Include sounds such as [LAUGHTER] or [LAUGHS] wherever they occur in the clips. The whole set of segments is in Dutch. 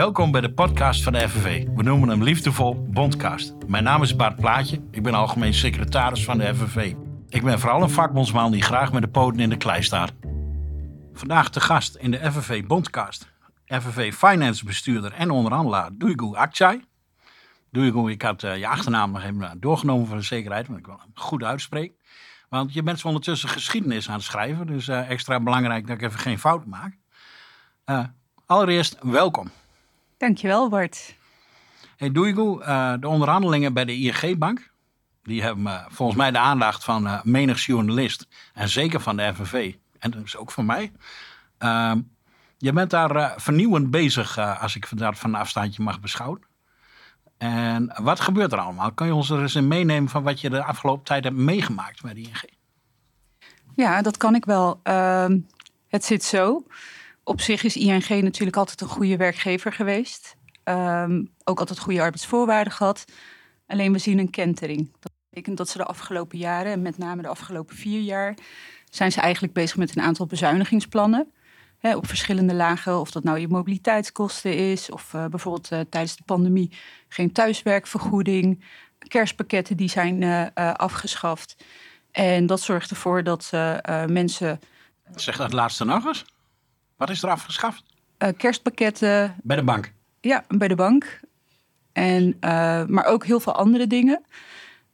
Welkom bij de podcast van de FNV. We noemen hem liefdevol Bondcast. Mijn naam is Bart Plaatje. Ik ben algemeen secretaris van de FNV. Ik ben vooral een vakbondsman die graag met de poten in de klei staat. Vandaag te gast in de FNV Bondcast. FNV Finance bestuurder en onderhandelaar Duigu Akçay. Duigu, ik had uh, je achternaam nog even doorgenomen voor de zekerheid, want ik wil hem goed uitspreken. Want je bent ondertussen geschiedenis aan het schrijven, dus uh, extra belangrijk dat ik even geen fout maak. Allereerst, welkom. Dankjewel, Bart. Hey Duigu, de onderhandelingen bij de ING-bank, die hebben volgens mij de aandacht van menig journalist en zeker van de FNV en dus ook van mij. Ehm, je bent daar vernieuwend bezig, als ik dat van een afstandje mag beschouwen. En wat gebeurt er allemaal? Kan je ons er eens in meenemen van wat je de afgelopen tijd hebt meegemaakt bij de ING? Ja, dat kan ik wel. Uh, het zit zo. Op zich is ING natuurlijk altijd een goede werkgever geweest. Uh, ook altijd goede arbeidsvoorwaarden gehad. Alleen we zien een kentering. Dat betekent dat ze de afgelopen jaren, en met name de afgelopen vier jaar, zijn ze eigenlijk bezig met een aantal bezuinigingsplannen hè, op verschillende lagen. Of dat nou je mobiliteitskosten is, of uh, bijvoorbeeld uh, tijdens de pandemie geen thuiswerkvergoeding. Kerstpakketten die zijn uh, afgeschaft. En dat zorgt ervoor dat mensen. Zeg dat laatste nog eens. Wat is er afgeschaft? kerstpakketten. Bij de bank? Ja, bij de bank. En, maar ook heel veel andere dingen.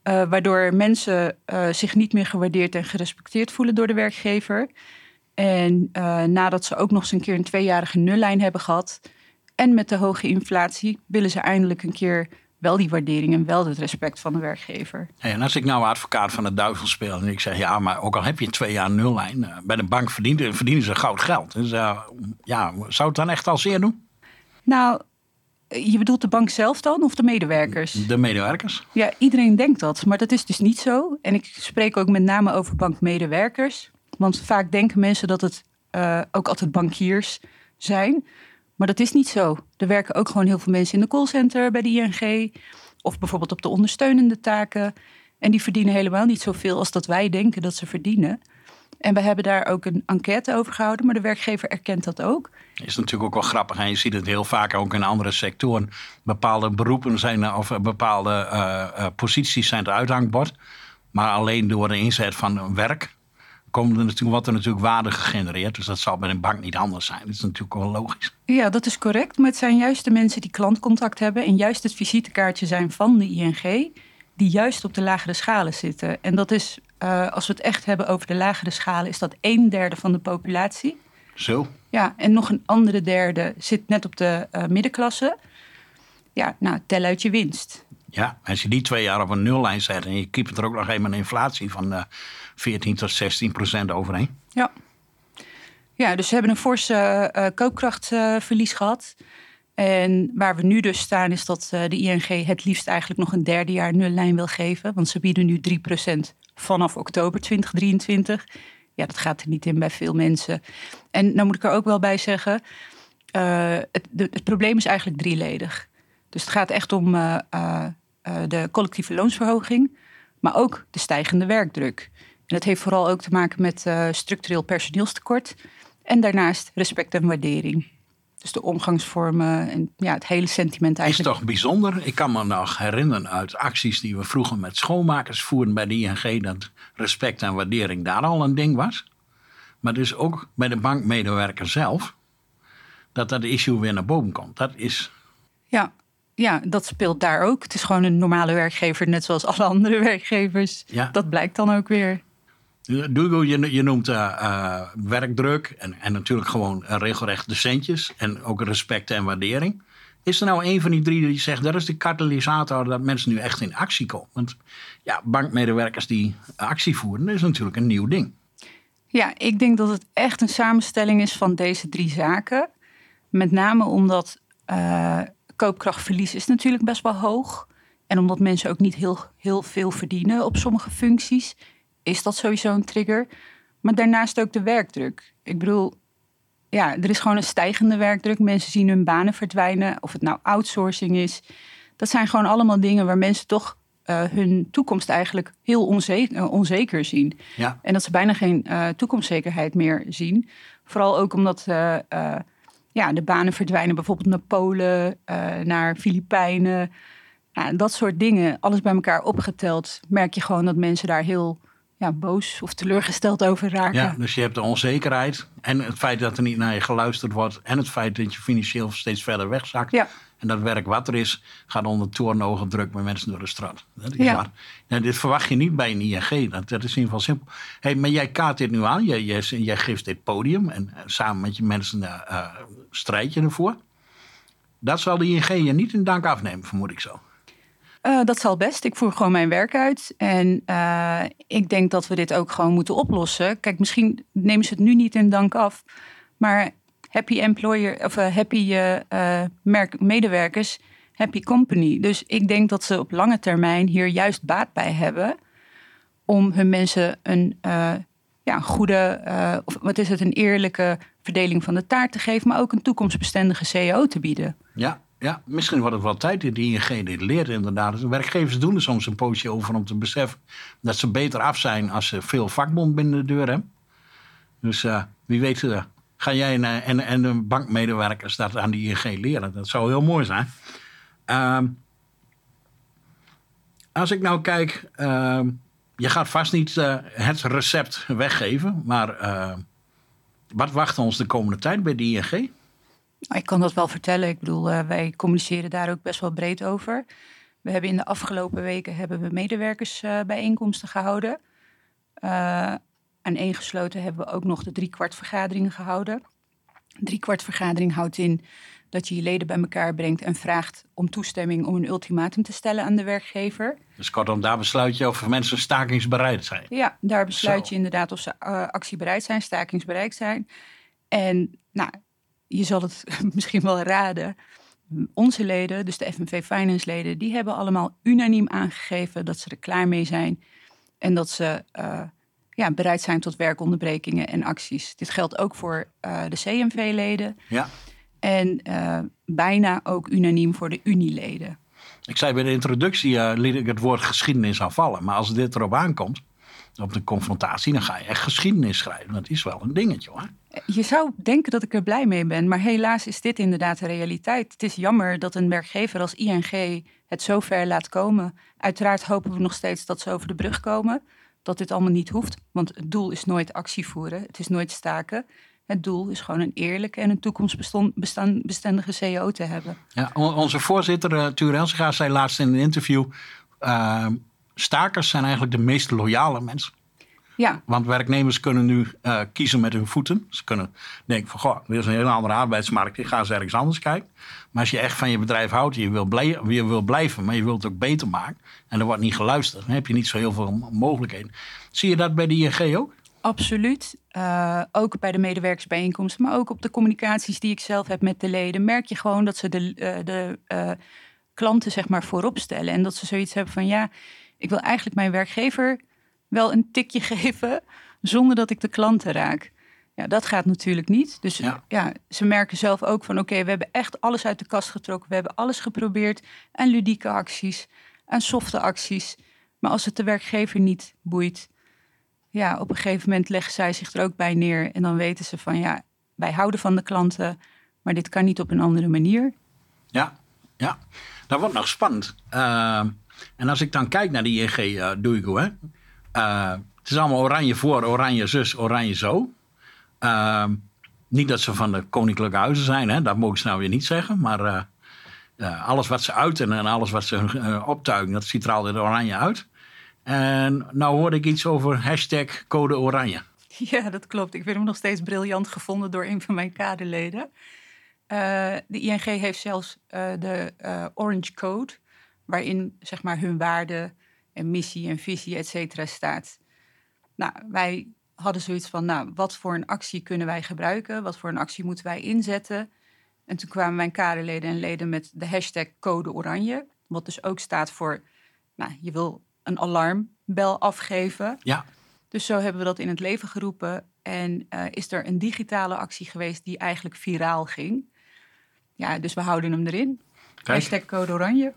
waardoor mensen zich niet meer gewaardeerd en gerespecteerd voelen door de werkgever. En uh, nadat ze ook nog eens een keer een tweejarige nullijn hebben gehad. En met de hoge inflatie willen ze eindelijk een keer wel die waardering en wel het respect van de werkgever. en als ik nou advocaat van de duivel speel en ik zeg ja, maar ook al heb je twee jaar nullijn, uh, bij de bank verdienen, verdienen ze goud geld. Dus uh, ja, zou het dan echt al zeer doen? Nou, je bedoelt de bank zelf dan of de medewerkers? De medewerkers. Ja, iedereen denkt dat, maar dat is dus niet zo. En ik spreek ook met name over bankmedewerkers. Want vaak denken mensen dat het uh, ook altijd bankiers zijn. Maar dat is niet zo. Er werken ook gewoon heel veel mensen in de callcenter bij de ING. Of bijvoorbeeld op de ondersteunende taken. En die verdienen helemaal niet zoveel als dat wij denken dat ze verdienen. En we hebben daar ook een enquête over gehouden, maar de werkgever erkent dat ook. Is natuurlijk ook wel grappig. En je ziet het heel vaak ook in andere sectoren. Bepaalde beroepen zijn of bepaalde uh, uh, posities zijn het uithangbord. Maar alleen door de inzet van werk komen er natuurlijk, wat er natuurlijk waarde gegenereerd. Dus dat zal bij een bank niet anders zijn. Dat is natuurlijk wel logisch. Ja, dat is correct. Maar het zijn juist de mensen die klantcontact hebben en juist het visitekaartje zijn van de ING, die juist op de lagere schalen zitten. En dat is, uh, als we het echt hebben over de lagere schalen, is dat een derde van de populatie. Zo. Ja, en nog een andere derde zit net op de uh, middenklasse. Ja, nou, tel uit je winst. Ja, als je die twee jaar op een nullijn zet en je kiept er ook nog een inflatie van uh, 14 tot 16 procent overheen. Ja. Ja, dus we hebben een forse uh, koopkrachtverlies uh, gehad. En waar we nu dus staan is dat de ING het liefst eigenlijk nog een derde jaar nullijn wil geven. Want ze bieden nu 3 procent vanaf oktober 2023. Ja, dat gaat er niet in bij veel mensen. En nou moet ik er ook wel bij zeggen, het, het probleem is eigenlijk drieledig. Dus het gaat echt om de collectieve loonsverhoging, maar ook de stijgende werkdruk. En dat heeft vooral ook te maken met uh, structureel personeelstekort. En daarnaast respect en waardering. Dus de omgangsvormen en ja, het hele sentiment eigenlijk. Is toch bijzonder? Ik kan me nog herinneren uit acties die we vroeger met schoonmakers voerden bij de ING... dat respect en waardering daar al een ding was. Maar dus ook bij de bankmedewerker zelf... dat dat issue weer naar boven komt. Dat is... Ja, ja, dat speelt daar ook. Het is gewoon een normale werkgever, net zoals alle andere werkgevers. Ja. Dat blijkt dan ook weer. Dugo, je, je noemt uh, uh, werkdruk en, en natuurlijk gewoon regelrecht de centjes en ook respect en waardering. Is er nou een van die drie die zegt dat is de katalysator dat mensen nu echt in actie komen? Want ja, bankmedewerkers die actie voeren, dat is natuurlijk een nieuw ding. Ja, ik denk dat het echt een samenstelling is van deze drie zaken. Met name omdat uh, koopkrachtverlies is natuurlijk best wel hoog. En omdat mensen ook niet heel, heel veel verdienen op sommige functies is dat sowieso een trigger. Maar daarnaast ook de werkdruk. Ik bedoel, ja, er is gewoon een stijgende werkdruk. Mensen zien hun banen verdwijnen, of het nou outsourcing is. Dat zijn gewoon allemaal dingen waar mensen toch uh, hun toekomst eigenlijk heel onzeker, uh, onzeker zien. Ja. En dat ze bijna geen uh, toekomstzekerheid meer zien. Vooral ook omdat ja, de banen verdwijnen bijvoorbeeld naar Polen, uh, naar Filipijnen. Ja, dat soort dingen, alles bij elkaar opgeteld, merk je gewoon dat mensen daar heel ja, boos of teleurgesteld over raken. Ja, dus je hebt de onzekerheid en het feit dat er niet naar je geluisterd wordt en het feit dat je financieel steeds verder wegzakt. Ja. En dat werk wat er is, gaat onder toornogen druk met mensen door de straat. Dat is ja. waar. dit verwacht je niet bij een ING. Dat, dat is in ieder geval simpel. Hey, maar jij kaart dit nu aan. Jij, jij, jij geeft dit podium. En, samen met je mensen uh, strijd je ervoor. Dat zal de ING niet in dank afnemen, vermoed ik zo. Uh, dat zal best. Ik voer gewoon mijn werk uit. En uh, ik denk dat we dit ook gewoon moeten oplossen. Kijk, misschien nemen ze het nu niet in dank af. Maar happy employer of uh, happy merk, medewerkers, happy company. Dus ik denk dat ze op lange termijn hier juist baat bij hebben. Om hun mensen een ja, goede, of wat is het, een eerlijke verdeling van de taart te geven. Maar ook een toekomstbestendige CEO te bieden. Ja, ja, misschien wordt het wel tijd dat die ING dit leert inderdaad. De werkgevers doen er soms een poosje over om te beseffen dat ze beter af zijn als ze veel vakbond binnen de deur hebben. Dus uh, wie weet uh, ga jij en, eh, en, en de bankmedewerkers dat aan die ING leren. Dat zou heel mooi zijn. Uh, als ik nou kijk, ehm, je gaat vast niet het recept weggeven, maar wat wacht ons de komende tijd bij de ING? Ik kan dat wel vertellen. Ik bedoel, uh, wij communiceren daar ook best wel breed over. We hebben in de afgelopen weken hebben we medewerkersbijeenkomsten gehouden. Uh, en ingesloten hebben we ook nog de driekwart vergaderingen gehouden. Driekwart vergadering houdt in dat je je leden bij elkaar brengt en vraagt om toestemming om een ultimatum te stellen aan de werkgever. Dus kortom, daar besluit je of mensen stakingsbereid zijn. Ja, daar besluit je inderdaad of ze uh, actiebereid zijn, stakingsbereid zijn. En nou, je zal het [LAUGHS] misschien wel raden. Onze leden, dus de FNV Finance leden, die hebben allemaal unaniem aangegeven dat ze er klaar mee zijn. En dat ze uh, ja, bereid zijn tot werkonderbrekingen en acties. Dit geldt ook voor uh, de CNV-leden. Ja. En uh, bijna ook unaniem voor de Unieleden. Ik zei bij de introductie, liet ik het woord geschiedenis aanvallen. Maar als dit erop aankomt, op de confrontatie, dan ga je echt geschiedenis schrijven. Dat is wel een dingetje hoor. Je zou denken dat ik er blij mee ben, maar helaas is dit inderdaad de realiteit. Het is jammer dat een werkgever als ING het zo ver laat komen. Uiteraard hopen we nog steeds dat ze over de brug komen. Dat dit allemaal niet hoeft, want het doel is nooit actie voeren. Het is nooit staken. Het doel is gewoon een eerlijke en een toekomstbestendige CEO te hebben. Ja, onze voorzitter uh, Tuur zei laatst in een interview... Uh, stakers zijn eigenlijk de meest loyale mensen. Ja. Want werknemers kunnen nu uh, kiezen met hun voeten. Ze kunnen denken van, goh, dit is een hele andere arbeidsmarkt. Ik ga eens ergens anders kijken. Maar als je echt van je bedrijf houdt, je wil, je wil blijven, maar je wilt het ook beter maken. En er wordt niet geluisterd. Dan heb je niet zo heel veel mogelijkheden. Zie je dat bij de ING ook? Absoluut. Uh, ook bij de medewerkersbijeenkomsten, maar ook op de communicaties die ik zelf heb met de leden, merk je gewoon dat ze de, uh, de uh, klanten zeg maar voorop stellen. En dat ze zoiets hebben van ja, ik wil eigenlijk mijn werkgever wel een tikje [LAUGHS] geven zonder dat ik de klanten raak. Ja, dat gaat natuurlijk niet. Dus ja, ze merken zelf ook van oké, we hebben echt alles uit de kast getrokken. We hebben alles geprobeerd aan ludieke acties, aan softe acties. Maar als het de werkgever niet boeit, ja, op een gegeven moment leggen zij zich er ook bij neer. En dan weten ze van ja, wij houden van de klanten, maar dit kan niet op een andere manier. Ja, ja. Dat wordt nog spannend. Uh, en als ik dan kijk naar die ING uh, doe ik hè. Uh, het is allemaal oranje voor, oranje zus, oranje zo. Uh, niet dat ze van de koninklijke huizen zijn, hè? dat mogen ze nou weer niet zeggen. Maar alles wat ze uiten en alles wat ze optuigen, dat ziet er altijd oranje uit. En nou hoorde ik iets over hashtag code oranje. [LAUGHS] Ja, dat klopt. Ik vind hem nog steeds briljant gevonden door een van mijn kaderleden. de ING heeft zelfs de Orange Code waarin zeg maar, hun waarde en missie en visie, et cetera, staat. Nou, wij hadden zoiets van, nou, wat voor een actie kunnen wij gebruiken? Wat voor een actie moeten wij inzetten? En toen kwamen mijn kaderleden en leden met de hashtag code oranje. Wat dus ook staat voor, nou, je wil een alarmbel afgeven. Ja. Dus zo hebben we dat in het leven geroepen. En uh, is er een digitale actie geweest die eigenlijk viraal ging. Ja, dus we houden hem erin. Kijk. Hashtag code oranje.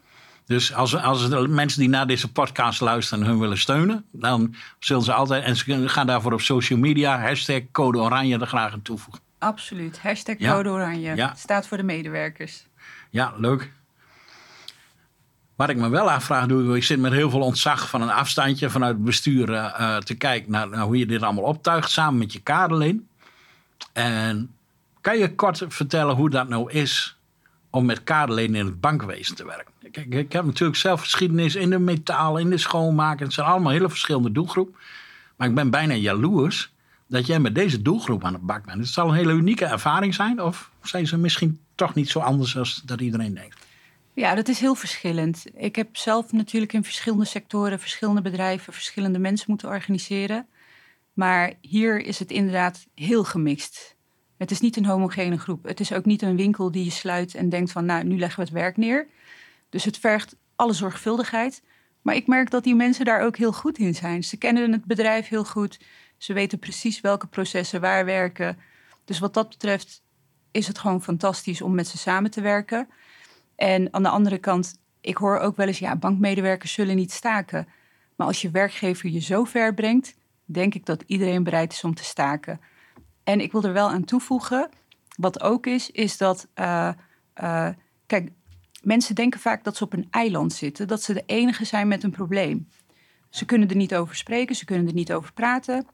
Dus als, als de mensen die naar deze podcast luisteren hun willen steunen, dan zullen ze altijd, en ze gaan daarvoor op social media, hashtag code oranje er graag aan toevoegen. Absoluut. Hashtag Ja. code oranje. Ja. Staat voor de medewerkers. Ja, leuk. Wat ik me wel afvraag, doe, ik zit met heel veel ontzag van een afstandje vanuit het bestuur eh, eh, te kijken naar, hoe je dit allemaal optuigt samen met je kaderleen. En kan je kort vertellen hoe dat nou is om met kaderleden in het bankwezen te werken? Kijk, ik heb natuurlijk zelf geschiedenis in de metaal, in de schoonmaken. Het zijn allemaal hele verschillende doelgroepen. Maar ik ben bijna jaloers dat jij met deze doelgroep aan de bak bent. Het zal een hele unieke ervaring zijn. Of zijn ze misschien toch niet zo anders als dat iedereen denkt? Ja, dat is heel verschillend. Ik heb zelf natuurlijk in verschillende sectoren, verschillende bedrijven, verschillende mensen moeten organiseren. Maar hier is het inderdaad heel gemixt. Het is niet een homogene groep. Het is ook niet een winkel die je sluit en denkt van, nou, nu leggen we het werk neer. Dus het vergt alle zorgvuldigheid. Maar ik merk dat die mensen daar ook heel goed in zijn. Ze kennen het bedrijf heel goed. Ze weten precies welke processen waar werken. Dus wat dat betreft is het gewoon fantastisch om met ze samen te werken. En aan de andere kant, ik hoor ook wel eens, ja, bankmedewerkers zullen niet staken. Maar als je werkgever je zo ver brengt, denk ik dat iedereen bereid is om te staken. En ik wil er wel aan toevoegen, wat ook is, is dat, eh, eh, kijk, mensen denken vaak dat ze op een eiland zitten, dat ze de enige zijn met een probleem. Ze kunnen er niet over spreken, ze kunnen er niet over praten.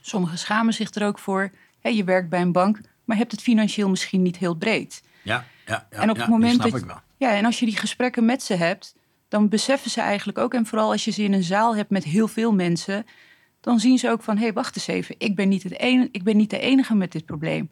Sommigen schamen zich er ook voor. Hé, je werkt bij een bank, maar hebt het financieel misschien niet heel breed. Ja, ja, ja En op het moment dat-. Ja, en als je die gesprekken met ze hebt, dan beseffen ze eigenlijk ook, en vooral als je ze in een zaal hebt met heel veel mensen, dan zien ze ook van, hé, hey, wacht eens even, ik ben, niet het ene, ik ben niet de enige met dit probleem.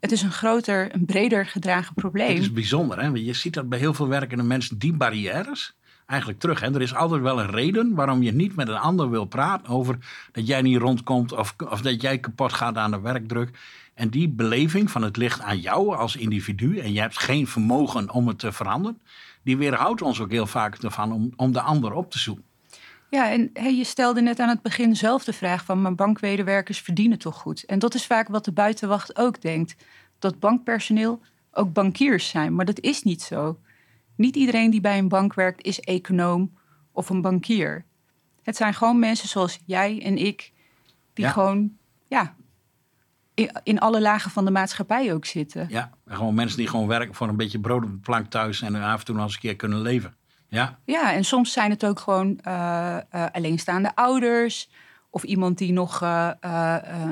Het is een groter, een breder gedragen probleem. Het is bijzonder, hè? want je ziet dat bij heel veel werkende mensen die barrières eigenlijk terug. Hè? Er is altijd wel een reden waarom je niet met een ander wil praten over dat jij niet rondkomt of, of dat jij kapot gaat aan de werkdruk. En die beleving van het ligt aan jou als individu en je hebt geen vermogen om het te veranderen, die weerhoudt ons ook heel vaak ervan om, om de ander op te zoeken. Ja, en hey, je stelde net aan het begin zelf de vraag van... maar bankmedewerkers verdienen toch goed? En dat is vaak wat de buitenwacht ook denkt. Dat bankpersoneel ook bankiers zijn, maar dat is niet zo. Niet iedereen die bij een bank werkt is econoom of een bankier. Het zijn gewoon mensen zoals jij en ik... die Ja. gewoon, ja, in, alle lagen van de maatschappij ook zitten. Ja, gewoon mensen die gewoon werken voor een beetje brood op de plank thuis en af en toe nog eens een keer kunnen leven. Ja, Ja, en soms zijn het ook gewoon eh, eh, alleenstaande ouders. Of iemand die nog eh,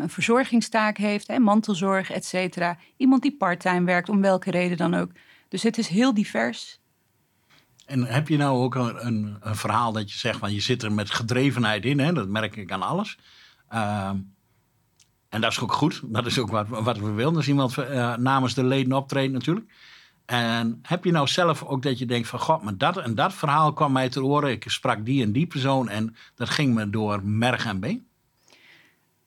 een verzorgingstaak heeft, hè, mantelzorg, et cetera. Iemand die parttime werkt, om welke reden dan ook. Dus het is heel divers. En heb je nou ook een, een, een verhaal dat je zegt van je zit er met gedrevenheid in, hè? dat merk ik aan alles. En dat is ook goed, dat is ook wat, wat we willen. Als iemand eh, namens de leden optreedt natuurlijk. En heb je nou zelf ook dat je denkt van god, maar dat en dat verhaal kwam mij ter oren. Ik sprak die en die persoon en dat ging me door merg en been.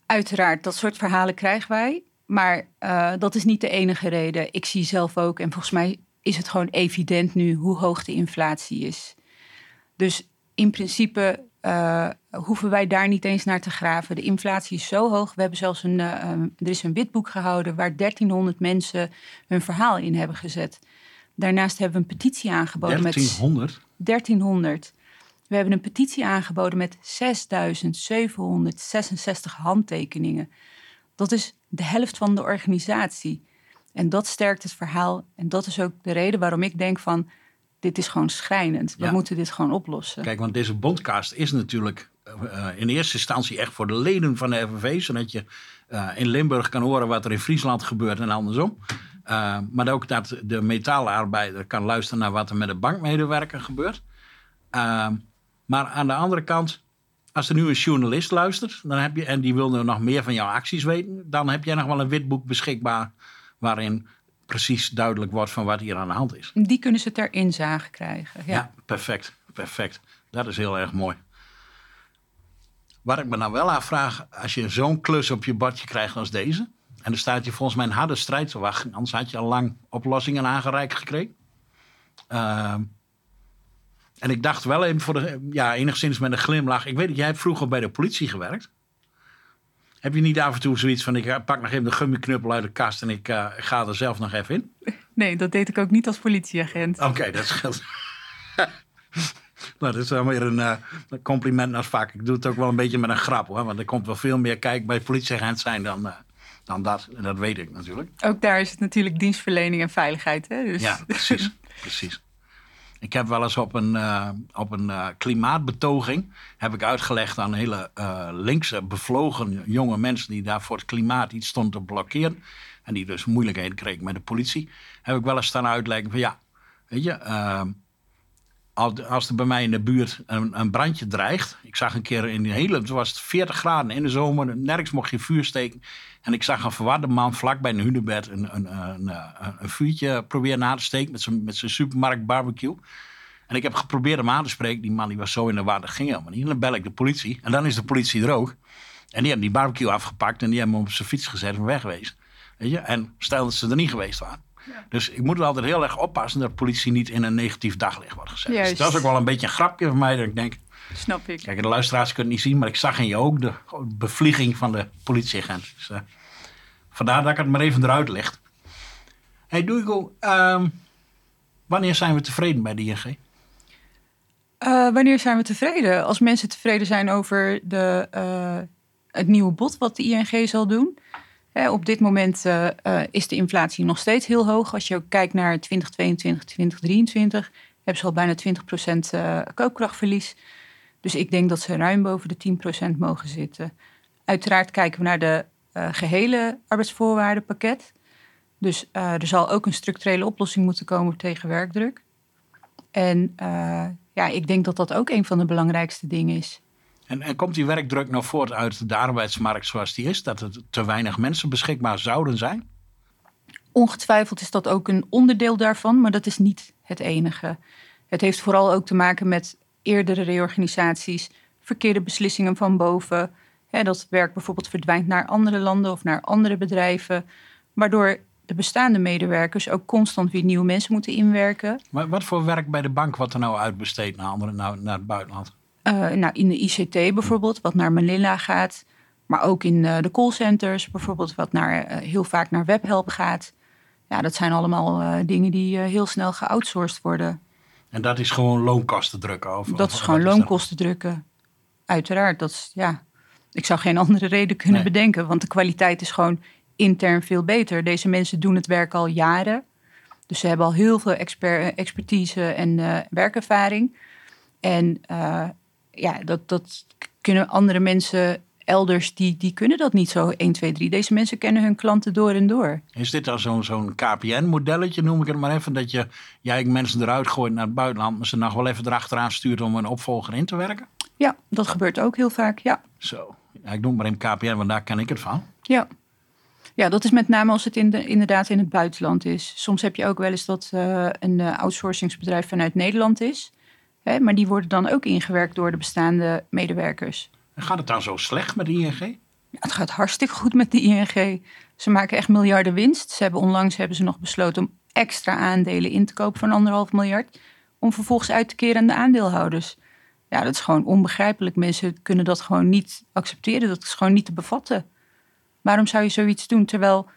Uiteraard, dat soort verhalen krijgen wij. Maar eh, dat is niet de enige reden. Ik zie zelf ook, en volgens mij is het gewoon evident nu hoe hoog de inflatie is. Dus in principe eh, hoeven wij daar niet eens naar te graven. De inflatie is zo hoog. We hebben zelfs een, eh, um, er is een witboek gehouden waar 1300 mensen hun verhaal in hebben gezet. Daarnaast hebben we een petitie aangeboden met 1300. 1300. We hebben een petitie aangeboden met 6766 handtekeningen. Dat is de helft van de organisatie. En dat sterkt het verhaal. En dat is ook de reden waarom ik denk van... dit is gewoon schrijnend. We moeten dit gewoon oplossen. Kijk, want deze bondcast is natuurlijk eh, in eerste instantie echt voor de leden van de FNV. Zodat je eh, in Limburg kan horen wat er in Friesland gebeurt en andersom. Eh, maar ook dat de metaalarbeider kan luisteren naar wat er met de bankmedewerker gebeurt. Maar aan de andere kant, als er nu een journalist luistert dan heb je, en die wil nu nog meer van jouw acties weten, dan heb jij nog wel een witboek beschikbaar waarin precies duidelijk wordt van wat hier aan de hand is. Die kunnen ze ter inzage krijgen. Ja. Ja, perfect. Perfect. Dat is heel erg mooi. Waar ik me nou wel afvraag, als je zo'n klus op je bordje krijgt als deze, en er staat je volgens mij een harde strijd te wachten, anders had je al lang oplossingen aangereikt gekregen. Ehm, en ik dacht wel even voor de, ja, enigszins met een glimlach. Ik weet dat jij hebt vroeger bij de politie gewerkt. Heb je niet af en toe zoiets van, ik pak nog even de gummiknuppel uit de kast en ik, eh, ga er zelf nog even in? [LAUGHS] Nee, dat deed ik ook niet als politieagent. Oké, dat scheelt. [LAUGHS] nou, dat is wel weer een eh, compliment als vaak. Ik doe het ook wel een beetje met een grap hoor. Want er komt wel veel meer kijk bij politieagent zijn dan, eh, dan dat. En dat weet ik natuurlijk. Ook daar is het natuurlijk dienstverlening en veiligheid. Hè? Dus... Ja, precies. [LAUGHS] precies. Ik heb wel eens op een, uh, op een uh, klimaatbetoging heb ik uitgelegd aan hele uh, linkse bevlogen jonge mensen die daar voor het klimaat iets stonden te blokkeren. En die dus moeilijkheden kregen met de politie. Heb ik wel eens staan uitleggen van ja, weet je, als er bij mij in de buurt een, een, brandje dreigt. Ik zag een keer in de hele, het was 40 graden in de zomer, nergens mocht je vuur steken. En ik zag een verwarde man vlak bij een hunebed een, een, een, een, vuurtje proberen na te steken met zijn, supermarkt barbecue. En ik heb geprobeerd hem aan te spreken. Die man die was zo in de war, ging helemaal niet. En dan bel ik de politie. En dan is de politie er ook. En die hebben die barbecue afgepakt en die hebben hem op zijn fiets gezet en weggewezen. Weet je? En stel dat ze er niet geweest waren. Dus ik moet er altijd heel erg oppassen dat politie niet in een negatief daglicht wordt gezet. Dus dat is ook wel een beetje een grapje van mij dat ik denk... Snap ik. Kijk, de luisteraars kunnen het niet zien, maar ik zag in je ook de bevlieging van de politieagent. Dus, uh, vandaar dat ik het maar even eruit licht. Hey Doeigo, uh, wanneer zijn we tevreden bij de ING? Uh, eh, wanneer zijn we tevreden? Als mensen tevreden zijn over de, uh, het nieuwe bod wat de ING zal doen op dit moment uh, uh, is de inflatie nog steeds heel hoog. Als je kijkt naar 2022, 2023, hebben ze al bijna 20% uh, koopkrachtverlies. Dus ik denk dat ze ruim boven de 10% mogen zitten. Uiteraard kijken we naar de gehele arbeidsvoorwaardenpakket. Dus er zal ook een structurele oplossing moeten komen tegen werkdruk. En ja, ik denk dat dat ook een van de belangrijkste dingen is. En, en komt die werkdruk nou voort uit de arbeidsmarkt zoals die is? Dat er te weinig mensen beschikbaar zouden zijn? Ongetwijfeld is dat ook een onderdeel daarvan, maar dat is niet het enige. Het heeft vooral ook te maken met eerdere reorganisaties, verkeerde beslissingen van boven. Hè, dat werk bijvoorbeeld verdwijnt naar andere landen of naar andere bedrijven, waardoor de bestaande medewerkers ook constant weer nieuwe mensen moeten inwerken. Maar wat voor werk bij de bank wordt er nou uitbesteed naar, andere, naar, naar het buitenland? Uh, nou, in de ICT bijvoorbeeld, wat naar Manila gaat. Maar ook in uh, de callcenters bijvoorbeeld, wat naar, uh, heel vaak naar webhelp gaat. Ja, dat zijn allemaal dingen die heel snel geoutsourced worden. En dat is gewoon loonkosten drukken? Of, dat is gewoon loonkosten drukken. Uiteraard, dat is, ja... Ik zou geen [LAUGHS] andere reden kunnen nee. bedenken, want de kwaliteit is gewoon intern veel beter. Deze mensen doen het werk al jaren. Dus ze hebben al heel veel exper expertise en werkervaring. En ja, dat, dat kunnen andere mensen elders, die, die kunnen dat niet zo 1, 2, 3. Deze mensen kennen hun klanten door en door. Is dit dan zo'n zo'n KPN-modelletje, noem ik het maar even, dat je jij mensen eruit gooit naar het buitenland, maar ze nog wel even erachteraan stuurt om een opvolger in te werken? Ja, dat gebeurt ook heel vaak, ja. Zo, ja, ik noem maar in KPN, want daar ken ik het van. Ja. Ja, dat is met name als het in de, inderdaad in het buitenland is. Soms heb je ook wel eens dat uh, een uh, outsourcingsbedrijf vanuit Nederland is. Hè, maar die worden dan ook ingewerkt door de bestaande medewerkers. En gaat het dan zo slecht met de ING? Ja, het gaat hartstikke goed met de ING. Ze maken echt miljarden winst. Ze hebben onlangs hebben ze nog besloten om extra aandelen in te kopen van anderhalf miljard. Om vervolgens uit te keren aan de aandeelhouders. Ja, dat is gewoon onbegrijpelijk. Mensen kunnen dat gewoon niet accepteren. Dat is gewoon niet te bevatten. Waarom zou je zoiets doen terwijl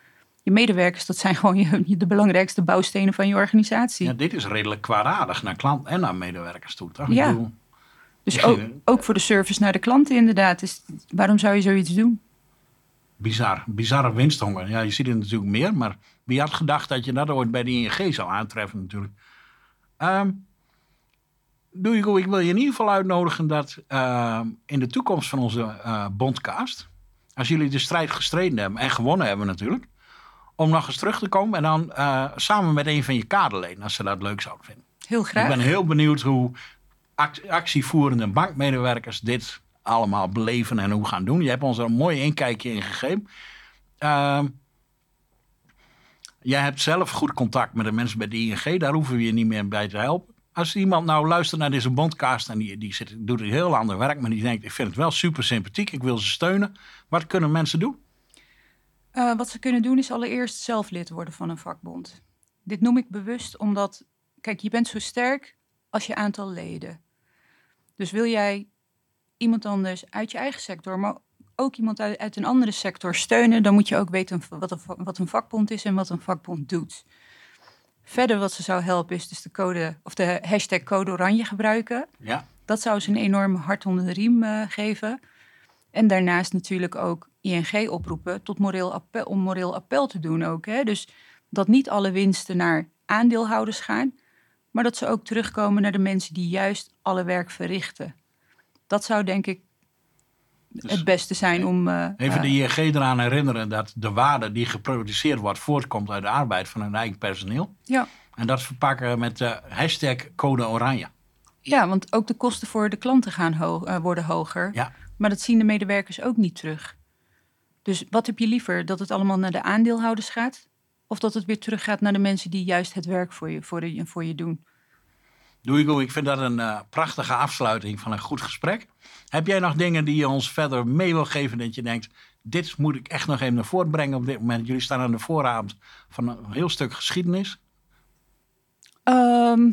je medewerkers, dat zijn [LAUGHS] gewoon je, de belangrijkste bouwstenen van je organisatie. Ja, dit is redelijk kwaadaardig naar klant en naar medewerkers toe, toch? Ja. dus ook, ook voor de service naar de klanten inderdaad. Is, waarom zou je zoiets doen? Bizar, bizarre winsthonger. Ja, je ziet het natuurlijk meer, maar wie had gedacht dat je dat ooit bij de ING zou aantreffen natuurlijk. Um, doe je, ik wil je in ieder geval uitnodigen dat uh, in de toekomst van onze uh, bondcast, als jullie de strijd gestreden hebben en gewonnen hebben natuurlijk, om nog eens terug te komen. En dan uh, samen met een van je kaderleden, als ze dat leuk zouden vinden. Heel graag. Ik ben heel benieuwd hoe actievoerende bankmedewerkers dit allemaal beleven en hoe gaan doen. Je hebt ons er een mooi inkijkje in gegeven. Uh, jij hebt zelf goed contact met de mensen bij de ING. Daar hoeven we je niet meer bij te helpen. Als iemand nou luistert naar deze bondcast en die, die zit, doet een heel ander werk, maar die denkt: ik vind het wel super sympathiek, ik wil ze steunen. Wat kunnen mensen doen? Uh, wat ze kunnen doen is allereerst zelf lid worden van een vakbond. Dit noem ik bewust omdat, kijk, je bent zo sterk als je aantal leden. Dus wil jij iemand anders uit je eigen sector, maar ook iemand uit, uit een andere sector steunen, dan moet je ook weten wat een, wat een vakbond is en wat een vakbond doet. Verder wat ze zou helpen is dus de code of de hashtag code oranje gebruiken. Ja. Dat zou ze een enorme hart onder de riem uh, geven. En daarnaast natuurlijk ook ING oproepen tot moreel appel, om moreel appel te doen ook. Hè? Dus dat niet alle winsten naar aandeelhouders gaan, maar dat ze ook terugkomen naar de mensen die juist alle werk verrichten. Dat zou denk ik Dus het beste zijn om. eh, Even de eh, ING eraan herinneren dat de waarde die geproduceerd wordt voortkomt uit de arbeid van hun eigen personeel. ja. En dat verpakken met de hashtag code oranje. ja, want ook de kosten voor de klanten gaan ho- eh, worden hoger. Ja, Maar dat zien de medewerkers ook niet terug. Dus wat heb je liever? Dat het allemaal naar de aandeelhouders gaat? Of dat het weer teruggaat naar de mensen die juist het werk voor je, voor je, voor je doen? Doeigo, ik vind dat een eh, prachtige afsluiting van een goed gesprek. Heb jij nog dingen die je ons verder mee wil geven dat je denkt, dit moet ik echt nog even naar voren brengen op dit moment. Jullie staan aan de vooravond van een heel stuk geschiedenis. Ehm,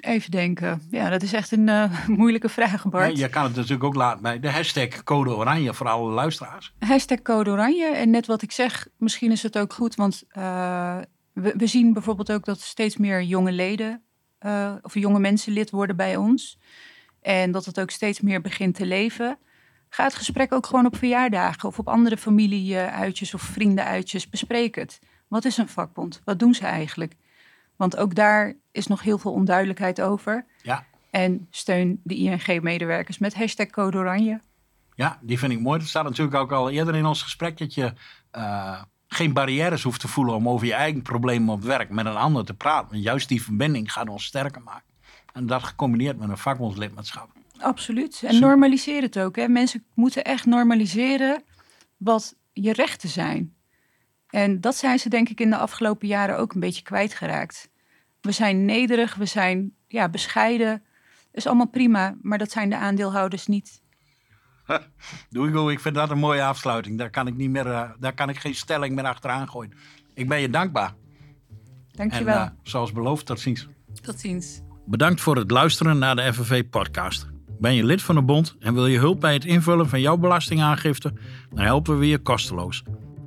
even denken. Ja, dat is echt een eh, [LAUGHS] moeilijke vraag, Bart. Ja, je kan het natuurlijk ook laten bij de hashtag code oranje voor alle luisteraars. Hashtag code oranje. En net wat ik zeg, misschien is het ook goed. Want eh, we, we zien bijvoorbeeld ook dat steeds meer jonge leden... eh, of jonge mensen lid worden bij ons. En dat het ook steeds meer begint te leven. Ga het gesprek ook gewoon op verjaardagen... of op andere familieuitjes of vriendenuitjes. Bespreek het. Wat is een vakbond? Wat doen ze eigenlijk? Want ook daar is nog heel veel onduidelijkheid over. Ja, En steun de ING-medewerkers met hashtag code oranje. ja, die vind ik mooi. Dat staat natuurlijk ook al eerder in ons gesprek dat je eh, geen barrières hoeft te voelen om over je eigen problemen op werk met een ander te praten. Want juist die verbinding gaat ons sterker maken. En dat gecombineerd met een vakbondslidmaatschap. Absoluut. En normaliseer het ook. Hè. Mensen moeten echt normaliseren wat je rechten zijn. En dat zijn ze denk ik in de afgelopen jaren ook een beetje kwijtgeraakt. We zijn nederig, we zijn ja, bescheiden. is allemaal prima, maar dat zijn de aandeelhouders niet. Doeigo, ik vind dat een mooie afsluiting. Daar kan ik, niet meer, eh, daar kan ik geen stelling meer achteraan gooien. Ik ben je dankbaar. En Dankjewel. eh, zoals beloofd, tot ziens. Tot ziens. Bedankt voor het luisteren naar de FNV-podcast. Ben je lid van de bond en wil je hulp bij het invullen van jouw belastingaangifte? Dan helpen we je kosteloos.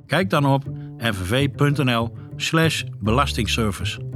Kijk dan op fnv.nl slash belastingservice.